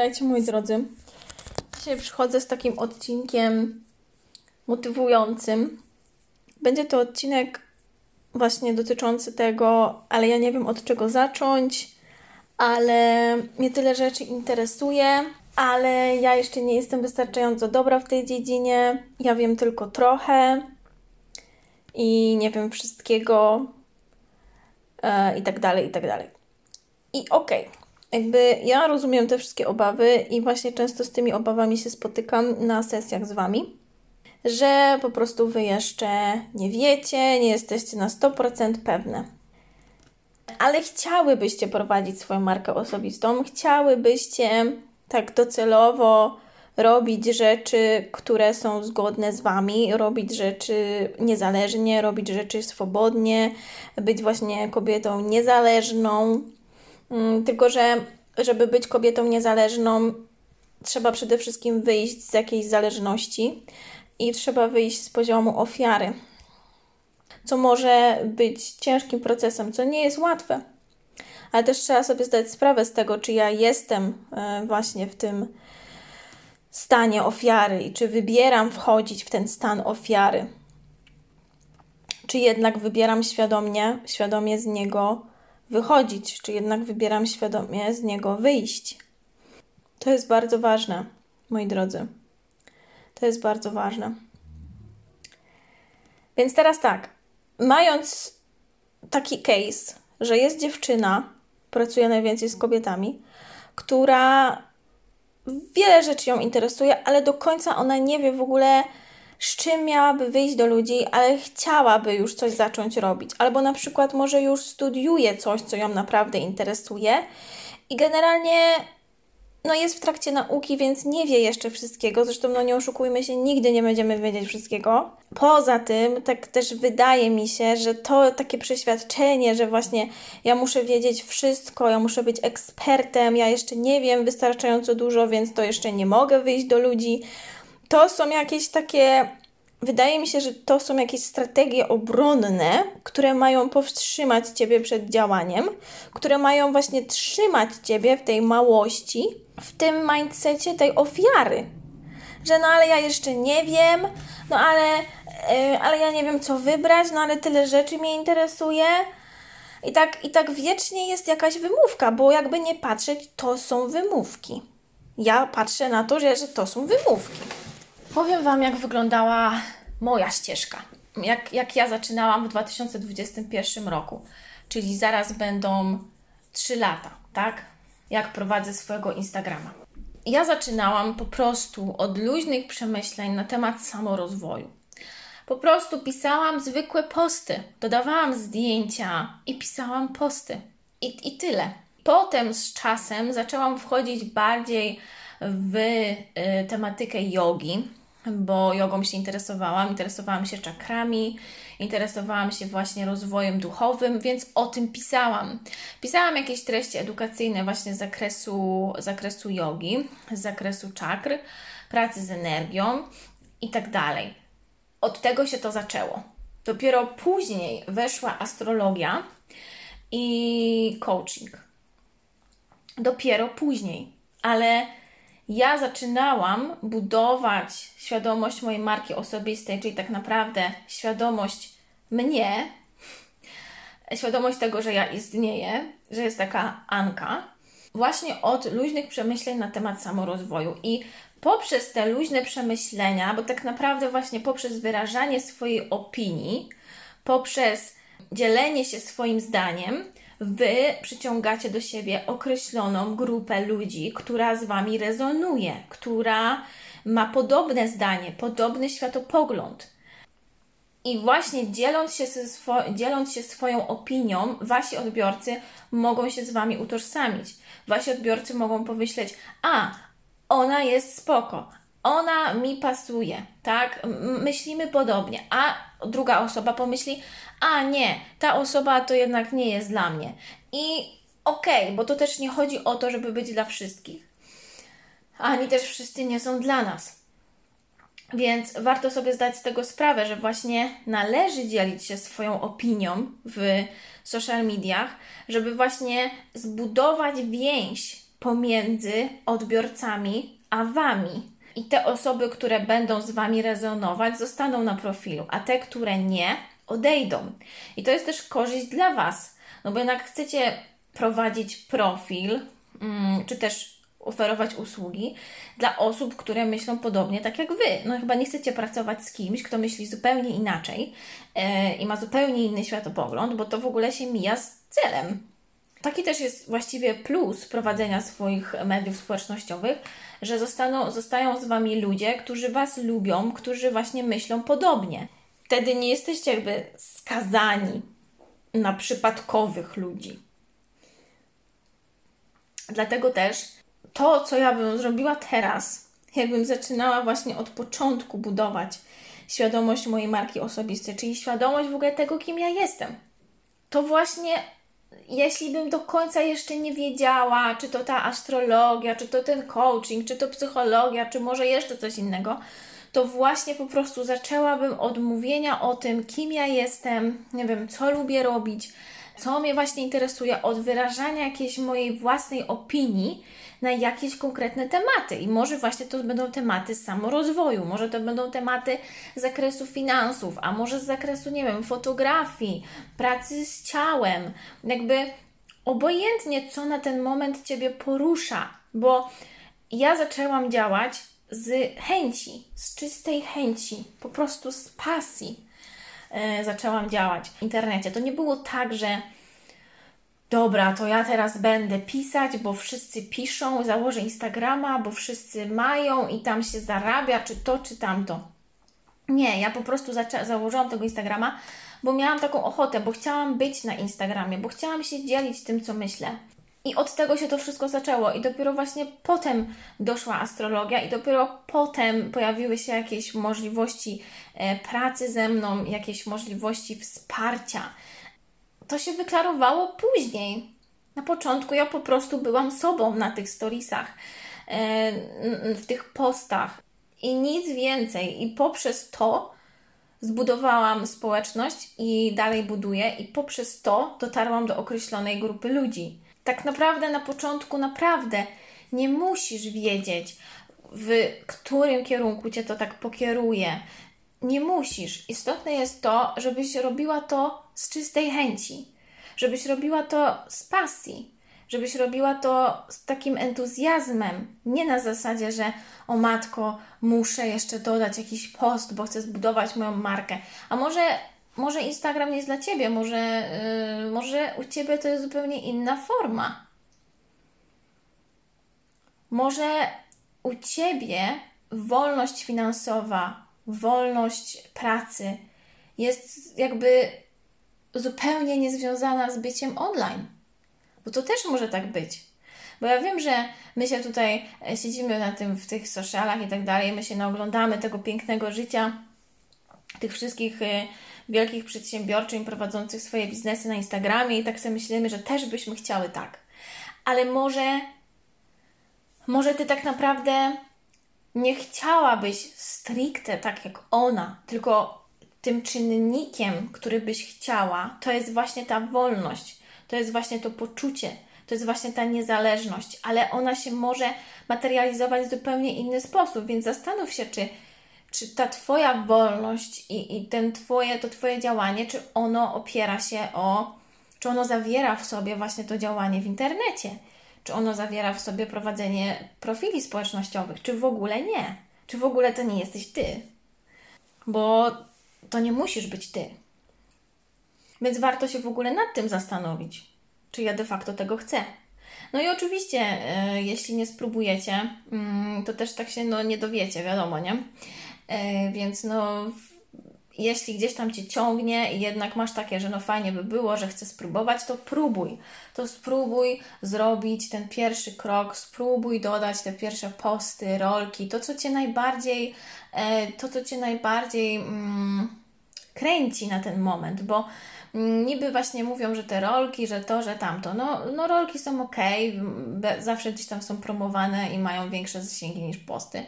Witajcie moi drodzy. Dzisiaj przychodzę z takim odcinkiem motywującym. Będzie to odcinek właśnie dotyczący tego, ale ja nie wiem od czego zacząć, ale mnie tyle rzeczy interesuje, ale ja jeszcze nie jestem wystarczająco dobra w tej dziedzinie. Ja wiem tylko trochę i nie wiem wszystkiego e, i tak dalej, i tak dalej. I okej. Okay jakby ja rozumiem te wszystkie obawy i właśnie często z tymi obawami się spotykam na sesjach z Wami, że po prostu Wy jeszcze nie wiecie, nie jesteście na 100% pewne. Ale chciałybyście prowadzić swoją markę osobistą, chciałybyście tak docelowo robić rzeczy, które są zgodne z Wami, robić rzeczy niezależnie, robić rzeczy swobodnie, być właśnie kobietą niezależną, tylko, że żeby być kobietą niezależną, trzeba przede wszystkim wyjść z jakiejś zależności i trzeba wyjść z poziomu ofiary, co może być ciężkim procesem, co nie jest łatwe. Ale też trzeba sobie zdać sprawę z tego, czy ja jestem e, właśnie w tym stanie ofiary i czy wybieram wchodzić w ten stan ofiary. Czy jednak wybieram świadomie, świadomie z niego wychodzić, czy jednak wybieram świadomie z niego wyjść. To jest bardzo ważne, moi drodzy. To jest bardzo ważne. Więc teraz tak, mając taki case, że jest dziewczyna, pracuje najwięcej z kobietami, która wiele rzeczy ją interesuje, ale do końca ona nie wie w ogóle, z czym miałaby wyjść do ludzi, ale chciałaby już coś zacząć robić, albo na przykład może już studiuje coś, co ją naprawdę interesuje i generalnie no jest w trakcie nauki, więc nie wie jeszcze wszystkiego. Zresztą, no nie oszukujmy się, nigdy nie będziemy wiedzieć wszystkiego. Poza tym, tak też wydaje mi się, że to takie przeświadczenie, że właśnie ja muszę wiedzieć wszystko, ja muszę być ekspertem, ja jeszcze nie wiem wystarczająco dużo, więc to jeszcze nie mogę wyjść do ludzi to są jakieś takie. Wydaje mi się, że to są jakieś strategie obronne, które mają powstrzymać ciebie przed działaniem, które mają właśnie trzymać ciebie w tej małości, w tym mindsetie tej ofiary. Że no ale ja jeszcze nie wiem, no ale, yy, ale ja nie wiem co wybrać, no ale tyle rzeczy mnie interesuje. I tak, I tak wiecznie jest jakaś wymówka, bo jakby nie patrzeć, to są wymówki. Ja patrzę na to, że, że to są wymówki. Powiem Wam, jak wyglądała moja ścieżka. Jak, jak ja zaczynałam w 2021 roku, czyli zaraz będą 3 lata, tak? Jak prowadzę swojego Instagrama. Ja zaczynałam po prostu od luźnych przemyśleń na temat samorozwoju. Po prostu pisałam zwykłe posty, dodawałam zdjęcia i pisałam posty. I, i tyle. Potem z czasem zaczęłam wchodzić bardziej w y, tematykę jogi, bo jogą się interesowałam, interesowałam się czakrami, interesowałam się właśnie rozwojem duchowym, więc o tym pisałam. Pisałam jakieś treści edukacyjne właśnie z zakresu, zakresu jogi, z zakresu czakr, pracy z energią i tak dalej. Od tego się to zaczęło. Dopiero później weszła astrologia i coaching. Dopiero później, ale ja zaczynałam budować świadomość mojej marki osobistej, czyli tak naprawdę świadomość mnie, świadomość tego, że ja istnieję, że jest taka Anka, właśnie od luźnych przemyśleń na temat samorozwoju. I poprzez te luźne przemyślenia, bo tak naprawdę właśnie poprzez wyrażanie swojej opinii, poprzez dzielenie się swoim zdaniem, Wy przyciągacie do siebie określoną grupę ludzi, która z Wami rezonuje, która ma podobne zdanie, podobny światopogląd. I właśnie dzieląc się, swo- dzieląc się swoją opinią, wasi odbiorcy mogą się z wami utożsamić. Wasi odbiorcy mogą pomyśleć: A, ona jest spoko, ona mi pasuje, tak? Myślimy podobnie, a druga osoba pomyśli: A nie, ta osoba to jednak nie jest dla mnie. I okej, okay, bo to też nie chodzi o to, żeby być dla wszystkich, ani też wszyscy nie są dla nas. Więc warto sobie zdać z tego sprawę, że właśnie należy dzielić się swoją opinią w social mediach, żeby właśnie zbudować więź pomiędzy odbiorcami a Wami. I te osoby, które będą z Wami rezonować, zostaną na profilu, a te, które nie, odejdą. I to jest też korzyść dla Was, no bo jednak chcecie prowadzić profil, mm, czy też oferować usługi dla osób, które myślą podobnie tak jak Wy. No chyba nie chcecie pracować z kimś, kto myśli zupełnie inaczej yy, i ma zupełnie inny światopogląd, bo to w ogóle się mija z celem. Taki też jest właściwie plus prowadzenia swoich mediów społecznościowych, że zostaną, zostają z Wami ludzie, którzy Was lubią, którzy właśnie myślą podobnie. Wtedy nie jesteście jakby skazani na przypadkowych ludzi. Dlatego też to, co ja bym zrobiła teraz, jakbym zaczynała właśnie od początku budować świadomość mojej marki osobistej, czyli świadomość w ogóle tego, kim ja jestem, to właśnie jeśli bym do końca jeszcze nie wiedziała, czy to ta astrologia, czy to ten coaching, czy to psychologia, czy może jeszcze coś innego, to właśnie po prostu zaczęłabym od mówienia o tym, kim ja jestem, nie wiem, co lubię robić, co mnie właśnie interesuje, od wyrażania jakiejś mojej własnej opinii na jakieś konkretne tematy. I może właśnie to będą tematy samorozwoju, może to będą tematy z zakresu finansów, a może z zakresu, nie wiem, fotografii, pracy z ciałem. Jakby obojętnie, co na ten moment Ciebie porusza, bo ja zaczęłam działać z chęci, z czystej chęci, po prostu z pasji zaczęłam działać w internecie. To nie było tak, że dobra, to ja teraz będę pisać, bo wszyscy piszą, założę Instagrama, bo wszyscy mają i tam się zarabia, czy to, czy tamto. Nie, ja po prostu założyłam tego Instagrama, bo miałam taką ochotę, bo chciałam być na Instagramie, bo chciałam się dzielić tym, co myślę. I od tego się to wszystko zaczęło, i dopiero właśnie potem doszła astrologia, i dopiero potem pojawiły się jakieś możliwości e, pracy ze mną, jakieś możliwości wsparcia to się wyklarowało później. Na początku ja po prostu byłam sobą na tych storiesach, e, w tych postach i nic więcej. I poprzez to zbudowałam społeczność i dalej buduję, i poprzez to dotarłam do określonej grupy ludzi. Tak naprawdę na początku, naprawdę nie musisz wiedzieć, w którym kierunku cię to tak pokieruje. Nie musisz. Istotne jest to, żebyś robiła to z czystej chęci, żebyś robiła to z pasji, żebyś robiła to z takim entuzjazmem, nie na zasadzie, że o matko, muszę jeszcze dodać jakiś post, bo chcę zbudować moją markę. A może, może Instagram nie jest dla ciebie, może, yy, może u ciebie to jest zupełnie inna forma. Może u ciebie wolność finansowa, wolność pracy jest jakby zupełnie niezwiązana z byciem online. Bo to też może tak być. Bo ja wiem, że my się tutaj e, siedzimy na tym, w tych socialach i tak dalej, my się naoglądamy tego pięknego życia, tych wszystkich e, wielkich przedsiębiorczyń prowadzących swoje biznesy na Instagramie i tak sobie myślimy, że też byśmy chciały tak. Ale może, może Ty tak naprawdę nie chciałabyś stricte tak jak ona, tylko tym czynnikiem, który byś chciała, to jest właśnie ta wolność, to jest właśnie to poczucie, to jest właśnie ta niezależność, ale ona się może materializować w zupełnie inny sposób, więc zastanów się, czy, czy ta Twoja wolność i, i ten twoje, to Twoje działanie, czy ono opiera się o, czy ono zawiera w sobie właśnie to działanie w internecie, czy ono zawiera w sobie prowadzenie profili społecznościowych, czy w ogóle nie, czy w ogóle to nie jesteś Ty. Bo to nie musisz być ty. Więc warto się w ogóle nad tym zastanowić, czy ja de facto tego chcę. No i oczywiście, e, jeśli nie spróbujecie, mm, to też tak się no, nie dowiecie, wiadomo, nie? E, więc no, jeśli gdzieś tam cię ciągnie i jednak masz takie, że no fajnie by było, że chcę spróbować, to próbuj. To spróbuj zrobić ten pierwszy krok, spróbuj dodać te pierwsze posty, rolki, to co cię najbardziej, e, to co cię najbardziej. Mm, kręci na ten moment, bo mm, niby właśnie mówią, że te rolki, że to, że tamto. No, no rolki są ok, zawsze gdzieś tam są promowane i mają większe zasięgi niż posty,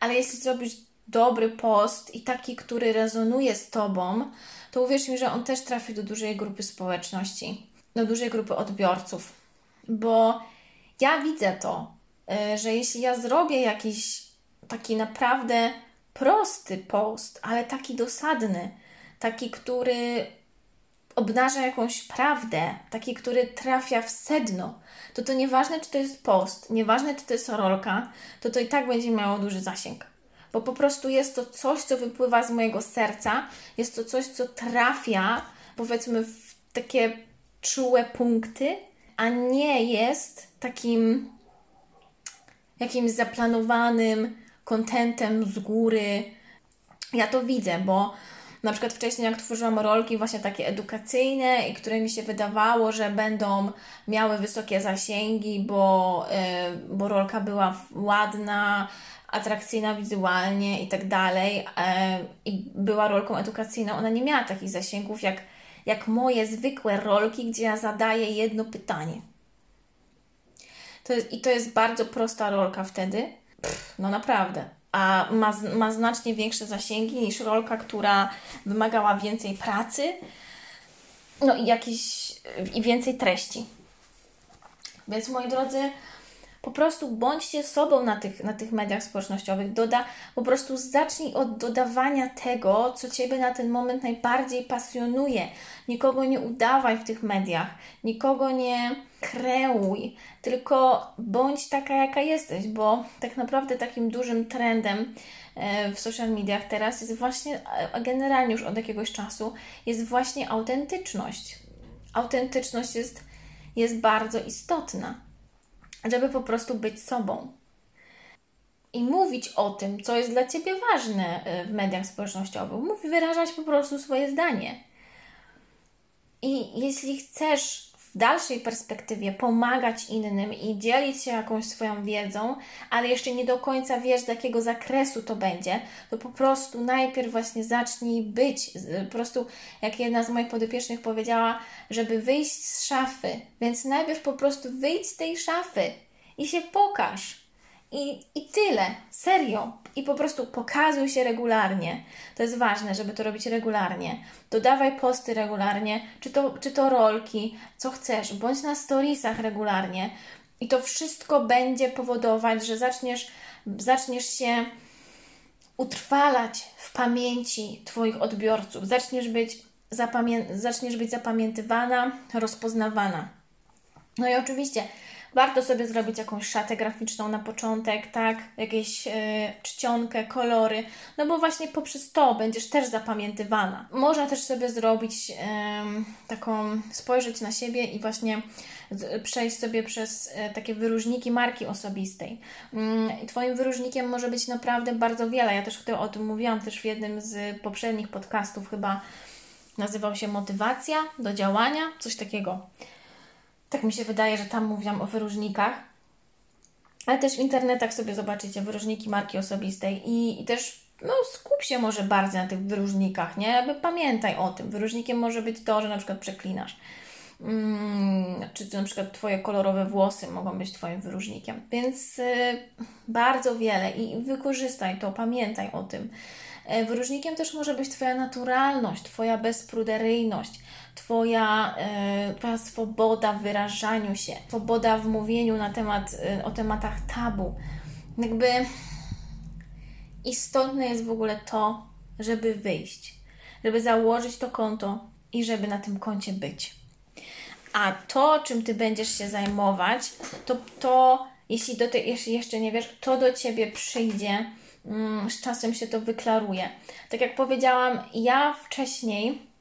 ale jeśli zrobisz dobry post i taki, który rezonuje z Tobą, to uwierz mi, że on też trafi do dużej grupy społeczności, do dużej grupy odbiorców, bo ja widzę to, y, że jeśli ja zrobię jakiś taki naprawdę prosty post, ale taki dosadny, taki, który obnaża jakąś prawdę, taki, który trafia w sedno, to to nieważne, czy to jest post, nieważne, czy to jest rolka, to to i tak będzie miało duży zasięg. Bo po prostu jest to coś, co wypływa z mojego serca, jest to coś, co trafia, powiedzmy, w takie czułe punkty, a nie jest takim jakimś zaplanowanym kontentem z góry. Ja to widzę, bo na przykład wcześniej, jak tworzyłam rolki właśnie takie edukacyjne i które mi się wydawało, że będą miały wysokie zasięgi, bo, yy, bo rolka była ładna, atrakcyjna wizualnie i tak dalej, yy, i była rolką edukacyjną, ona nie miała takich zasięgów jak, jak moje zwykłe rolki, gdzie ja zadaję jedno pytanie. To jest, I to jest bardzo prosta rolka wtedy. Pff, no naprawdę a ma, ma znacznie większe zasięgi niż rolka, która wymagała więcej pracy no i jakiś, i więcej treści. Więc moi drodzy, po prostu bądźcie sobą na tych, na tych mediach społecznościowych. Doda, po prostu zacznij od dodawania tego, co Ciebie na ten moment najbardziej pasjonuje. Nikogo nie udawaj w tych mediach, nikogo nie kreuj, tylko bądź taka, jaka jesteś, bo tak naprawdę takim dużym trendem e, w social mediach teraz jest właśnie, a generalnie już od jakiegoś czasu, jest właśnie autentyczność. Autentyczność jest, jest bardzo istotna żeby po prostu być sobą. I mówić o tym, co jest dla ciebie ważne y, w mediach społecznościowych. Mów, wyrażać po prostu swoje zdanie. I jeśli chcesz w dalszej perspektywie pomagać innym i dzielić się jakąś swoją wiedzą, ale jeszcze nie do końca wiesz, z jakiego zakresu to będzie, to po prostu najpierw właśnie zacznij być. Po prostu, jak jedna z moich podopiecznych powiedziała, żeby wyjść z szafy. Więc najpierw po prostu wyjdź z tej szafy i się pokaż. I, I tyle, serio. I po prostu pokazuj się regularnie. To jest ważne, żeby to robić regularnie. Dodawaj posty regularnie, czy to, czy to rolki, co chcesz, bądź na storiesach regularnie. I to wszystko będzie powodować, że zaczniesz, zaczniesz się utrwalać w pamięci Twoich odbiorców. Zaczniesz być, zapamię- zaczniesz być zapamiętywana, rozpoznawana. No i oczywiście Warto sobie zrobić jakąś szatę graficzną na początek, tak? Jakieś yy, czcionkę, kolory, no bo właśnie poprzez to będziesz też zapamiętywana. Można też sobie zrobić yy, taką, spojrzeć na siebie i właśnie przejść sobie przez y, takie wyróżniki marki osobistej. Yy, twoim wyróżnikiem może być naprawdę bardzo wiele. Ja też o tym mówiłam też w jednym z poprzednich podcastów, chyba nazywał się Motywacja do działania, coś takiego. Tak mi się wydaje, że tam mówiłam o wyróżnikach. Ale też w internetach sobie zobaczycie wyróżniki marki osobistej i, i też no, skup się może bardziej na tych wyróżnikach, nie? Jakby pamiętaj o tym. Wyróżnikiem może być to, że na przykład przeklinasz. Hmm, czy na przykład Twoje kolorowe włosy mogą być Twoim wyróżnikiem. Więc y, bardzo wiele i wykorzystaj to, pamiętaj o tym. Y, wyróżnikiem też może być Twoja naturalność, Twoja bezpruderyjność, Twoja, e, twoja swoboda w wyrażaniu się, swoboda w mówieniu na temat, e, o tematach tabu. Jakby istotne jest w ogóle to, żeby wyjść, żeby założyć to konto i żeby na tym koncie być. A to, czym ty będziesz się zajmować, to, to jeśli, do te, jeśli jeszcze nie wiesz, to do ciebie przyjdzie. Mm, z czasem się to wyklaruje. Tak jak powiedziałam, ja wcześniej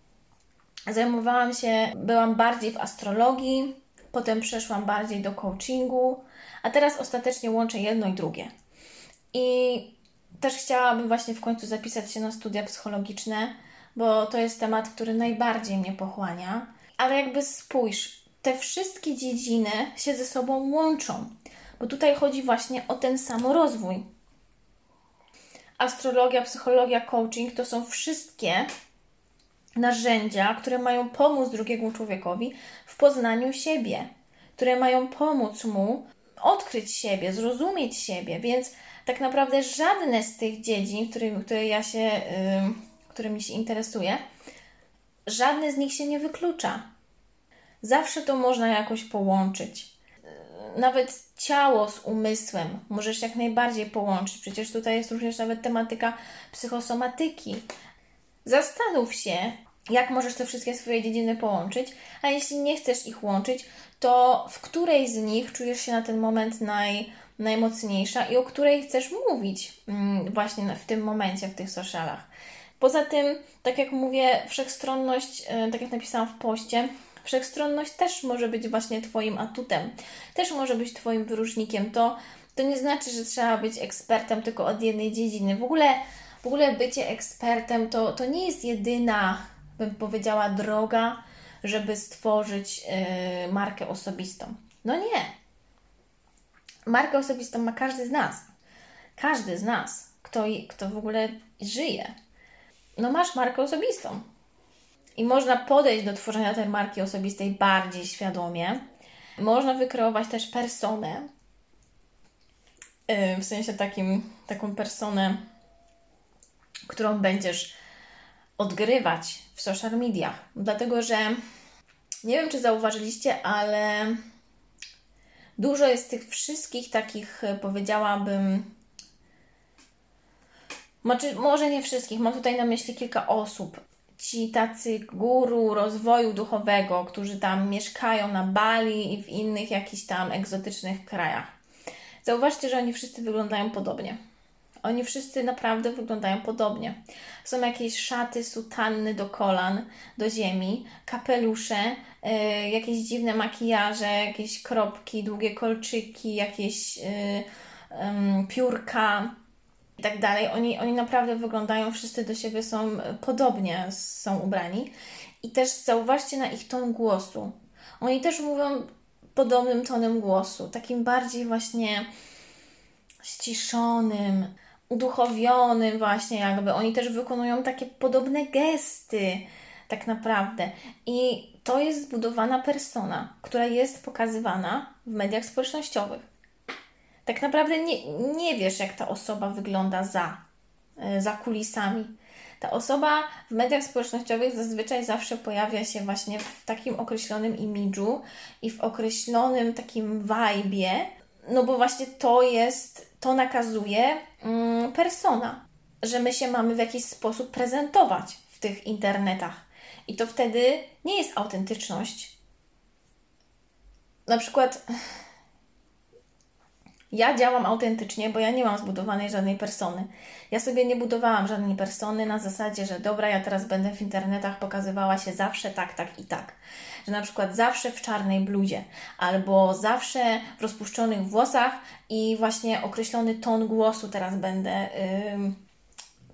Zajmowałam się, byłam bardziej w astrologii, potem przeszłam bardziej do coachingu, a teraz ostatecznie łączę jedno i drugie. I też chciałabym właśnie w końcu zapisać się na studia psychologiczne, bo to jest temat, który najbardziej mnie pochłania. Ale jakby spójrz, te wszystkie dziedziny się ze sobą łączą, bo tutaj chodzi właśnie o ten samorozwój. Astrologia, psychologia, coaching to są wszystkie narzędzia, które mają pomóc drugiemu człowiekowi w poznaniu siebie, które mają pomóc mu odkryć siebie, zrozumieć siebie, więc tak naprawdę żadne z tych dziedzin, którymi, które ja się, yy, którymi się interesuję, żadne z nich się nie wyklucza. Zawsze to można jakoś połączyć. Nawet ciało z umysłem możesz jak najbardziej połączyć. Przecież tutaj jest również nawet tematyka psychosomatyki. Zastanów się, jak możesz te wszystkie swoje dziedziny połączyć, a jeśli nie chcesz ich łączyć, to w której z nich czujesz się na ten moment naj, najmocniejsza i o której chcesz mówić mm, właśnie w tym momencie, w tych socialach. Poza tym, tak jak mówię, wszechstronność, e, tak jak napisałam w poście, wszechstronność też może być właśnie Twoim atutem, też może być Twoim wyróżnikiem. To, to nie znaczy, że trzeba być ekspertem tylko od jednej dziedziny. W ogóle, w ogóle bycie ekspertem to, to nie jest jedyna, bym powiedziała, droga, żeby stworzyć yy, markę osobistą. No nie. Markę osobistą ma każdy z nas. Każdy z nas, kto, kto w ogóle żyje no masz markę osobistą. I można podejść do tworzenia tej marki osobistej bardziej świadomie. Można wykreować też personę, w sensie takim, taką personę, którą będziesz odgrywać w social mediach. Dlatego, że nie wiem, czy zauważyliście, ale dużo jest tych wszystkich takich, powiedziałabym, znaczy, może nie wszystkich, mam tutaj na myśli kilka osób. Ci tacy guru rozwoju duchowego, którzy tam mieszkają na Bali i w innych jakichś tam egzotycznych krajach. Zauważcie, że oni wszyscy wyglądają podobnie. Oni wszyscy naprawdę wyglądają podobnie. Są jakieś szaty, sutanny do kolan, do ziemi, kapelusze, yy, jakieś dziwne makijaże, jakieś kropki, długie kolczyki, jakieś yy, yy, piórka i tak dalej. Oni, oni naprawdę wyglądają, wszyscy do siebie są podobnie, są ubrani. I też zauważcie na ich ton głosu. Oni też mówią podobnym tonem głosu, takim bardziej właśnie ściszonym, uduchowionym właśnie jakby. Oni też wykonują takie podobne gesty tak naprawdę. I to jest zbudowana persona, która jest pokazywana w mediach społecznościowych tak naprawdę nie, nie wiesz, jak ta osoba wygląda za, e, za kulisami. Ta osoba w mediach społecznościowych zazwyczaj zawsze pojawia się właśnie w takim określonym imidżu i w określonym takim vibe'ie, no bo właśnie to jest, to nakazuje mm, persona, że my się mamy w jakiś sposób prezentować w tych internetach. I to wtedy nie jest autentyczność. Na przykład ja działam autentycznie, bo ja nie mam zbudowanej żadnej persony. Ja sobie nie budowałam żadnej persony na zasadzie, że dobra, ja teraz będę w internetach pokazywała się zawsze tak, tak i tak. Że na przykład zawsze w czarnej bluzie, albo zawsze w rozpuszczonych włosach i właśnie określony ton głosu teraz będę,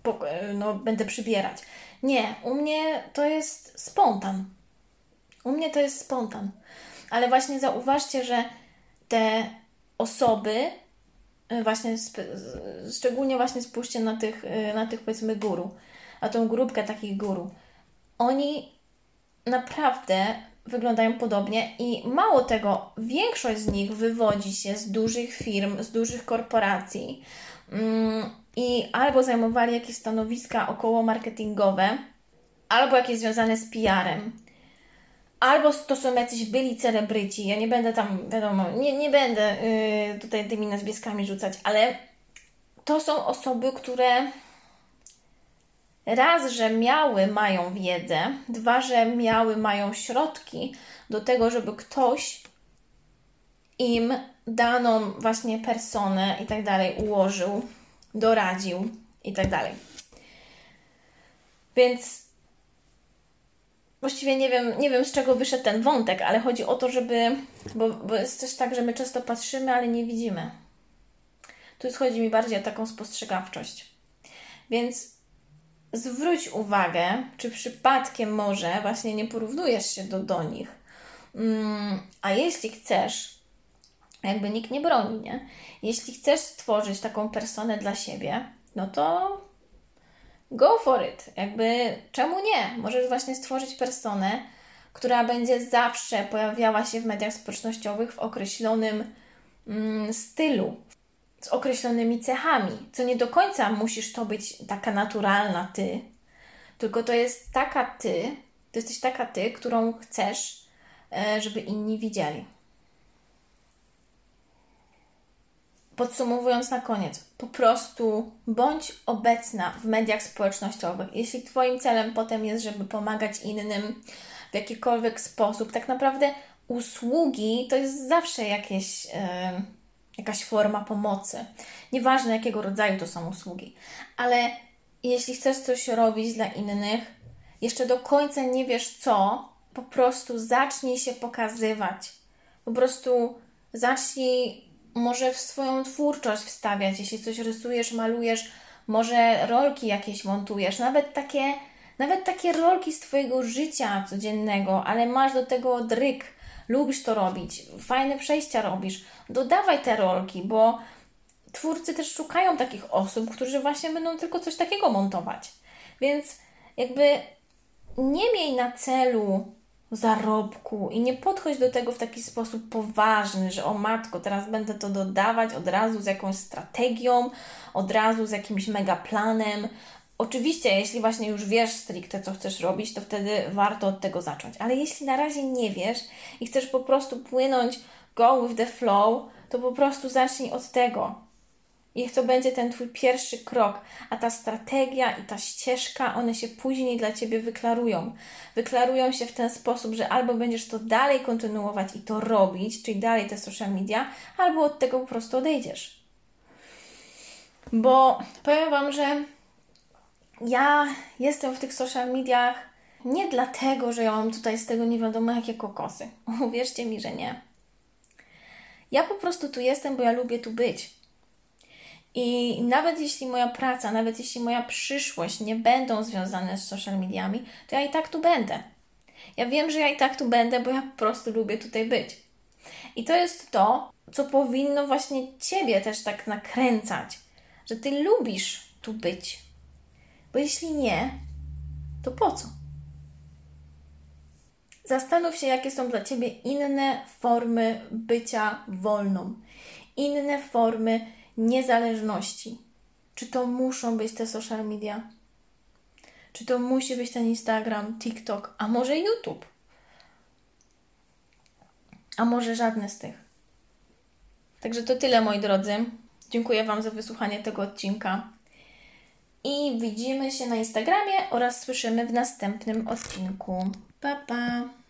yy, no, będę przybierać. Nie, u mnie to jest spontan. U mnie to jest spontan. Ale właśnie zauważcie, że te osoby, e, właśnie szczególnie właśnie spójrzcie na tych, e, na tych powiedzmy guru, na tą grupkę takich guru. Oni naprawdę wyglądają podobnie i mało tego, większość z nich wywodzi się z dużych firm, z dużych korporacji mm, i albo zajmowali jakieś stanowiska około marketingowe, albo jakieś związane z PR-em albo to są jacyś byli celebryci, ja nie będę tam, wiadomo, nie, nie będę yy, tutaj tymi nazwiskami rzucać, ale to są osoby, które raz, że miały, mają wiedzę, dwa, że miały, mają środki do tego, żeby ktoś im daną właśnie personę i tak dalej ułożył, doradził i tak dalej. Więc właściwie nie wiem, nie wiem z czego wyszedł ten wątek, ale chodzi o to, żeby. Bo, bo jest też tak, że my często patrzymy, ale nie widzimy. Tu chodzi mi bardziej o taką spostrzegawczość. Więc zwróć uwagę, czy przypadkiem może właśnie nie porównujesz się do, do nich. Mm, a jeśli chcesz, jakby nikt nie broni, nie? Jeśli chcesz stworzyć taką personę dla siebie, no to go for it. Jakby czemu nie? Możesz właśnie stworzyć personę, która będzie zawsze pojawiała się w mediach społecznościowych w określonym mm, stylu, z określonymi cechami, co nie do końca musisz to być taka naturalna ty, tylko to jest taka ty, to jesteś taka ty, którą chcesz, e, żeby inni widzieli. Podsumowując na koniec, po prostu bądź obecna w mediach społecznościowych. Jeśli Twoim celem potem jest, żeby pomagać innym w jakikolwiek sposób, tak naprawdę usługi to jest zawsze jakieś, yy, jakaś forma pomocy. Nieważne jakiego rodzaju to są usługi, ale jeśli chcesz coś robić dla innych, jeszcze do końca nie wiesz co, po prostu zacznij się pokazywać. Po prostu zacznij może w swoją twórczość wstawiać, jeśli coś rysujesz, malujesz, może rolki jakieś montujesz, nawet takie, nawet takie rolki z Twojego życia codziennego, ale masz do tego dryk, lubisz to robić, fajne przejścia robisz, dodawaj te rolki, bo twórcy też szukają takich osób, którzy właśnie będą tylko coś takiego montować. Więc jakby nie miej na celu zarobku i nie podchodź do tego w taki sposób poważny, że o matko, teraz będę to dodawać od razu z jakąś strategią, od razu z jakimś megaplanem. Oczywiście, jeśli właśnie już wiesz stricte, co chcesz robić, to wtedy warto od tego zacząć. Ale jeśli na razie nie wiesz i chcesz po prostu płynąć go with the flow, to po prostu zacznij od tego. Niech to będzie ten Twój pierwszy krok, a ta strategia i ta ścieżka, one się później dla Ciebie wyklarują. Wyklarują się w ten sposób, że albo będziesz to dalej kontynuować i to robić, czyli dalej te social media, albo od tego po prostu odejdziesz. Bo powiem Wam, że ja jestem w tych social mediach nie dlatego, że ja mam tutaj z tego nie wiadomo jakie kokosy. Uwierzcie mi, że nie. Ja po prostu tu jestem, bo ja lubię tu być. I nawet jeśli moja praca, nawet jeśli moja przyszłość nie będą związane z social mediami, to ja i tak tu będę. Ja wiem, że ja i tak tu będę, bo ja po prostu lubię tutaj być. I to jest to, co powinno właśnie Ciebie też tak nakręcać, że Ty lubisz tu być. Bo jeśli nie, to po co? Zastanów się, jakie są dla Ciebie inne formy bycia wolną, inne formy niezależności. Czy to muszą być te social media? Czy to musi być ten Instagram, TikTok, a może YouTube? A może żadne z tych? Także to tyle, moi drodzy. Dziękuję Wam za wysłuchanie tego odcinka. I widzimy się na Instagramie oraz słyszymy w następnym odcinku. Pa, pa!